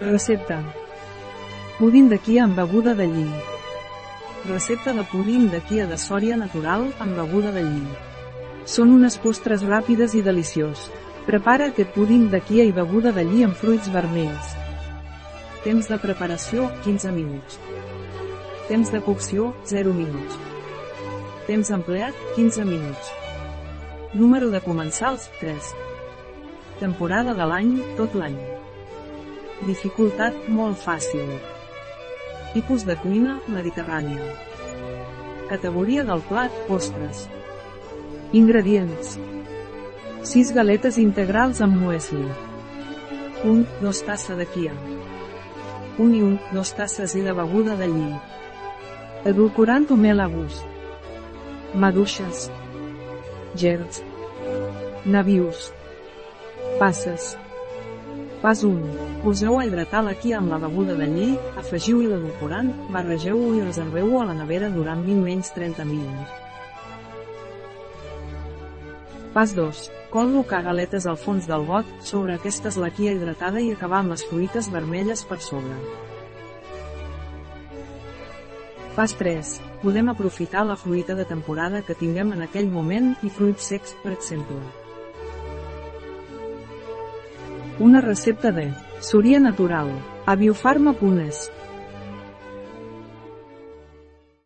Recepta. Pudin de quia amb beguda de lli. Recepta de pudin de quia de sòria natural amb beguda de lli. Són unes postres ràpides i deliciós. Prepara aquest pudin de quia i beguda de lli amb fruits vermells. Temps de preparació, 15 minuts. Temps de cocció, 0 minuts. Temps empleat, 15 minuts. Número de comensals, 3. Temporada de l'any, tot l'any. Dificultat, molt fàcil. Tipus de cuina, mediterrània. Categoria del plat, postres. Ingredients. 6 galetes integrals amb muesli. 1, 2 tassa de quia. 1 i 1, 2 tasses i de beguda de lli. Edulcorant o mel a gust. Maduixes. Gerds. Navius. Passes. Pas 1. Poseu a hidratar la quia amb la beguda de lli, afegiu-hi l'edulcorant, barregeu-ho i reserveu-ho a la nevera durant 20 menys 30 minuts. Pas 2. Col·locar galetes al fons del got, sobre aquestes la quia hidratada i acabar amb les fruites vermelles per sobre. Pas 3. Podem aprofitar la fruita de temporada que tinguem en aquell moment i fruits secs, per exemple. Una recepta de Súria Natural, a biofarma.es.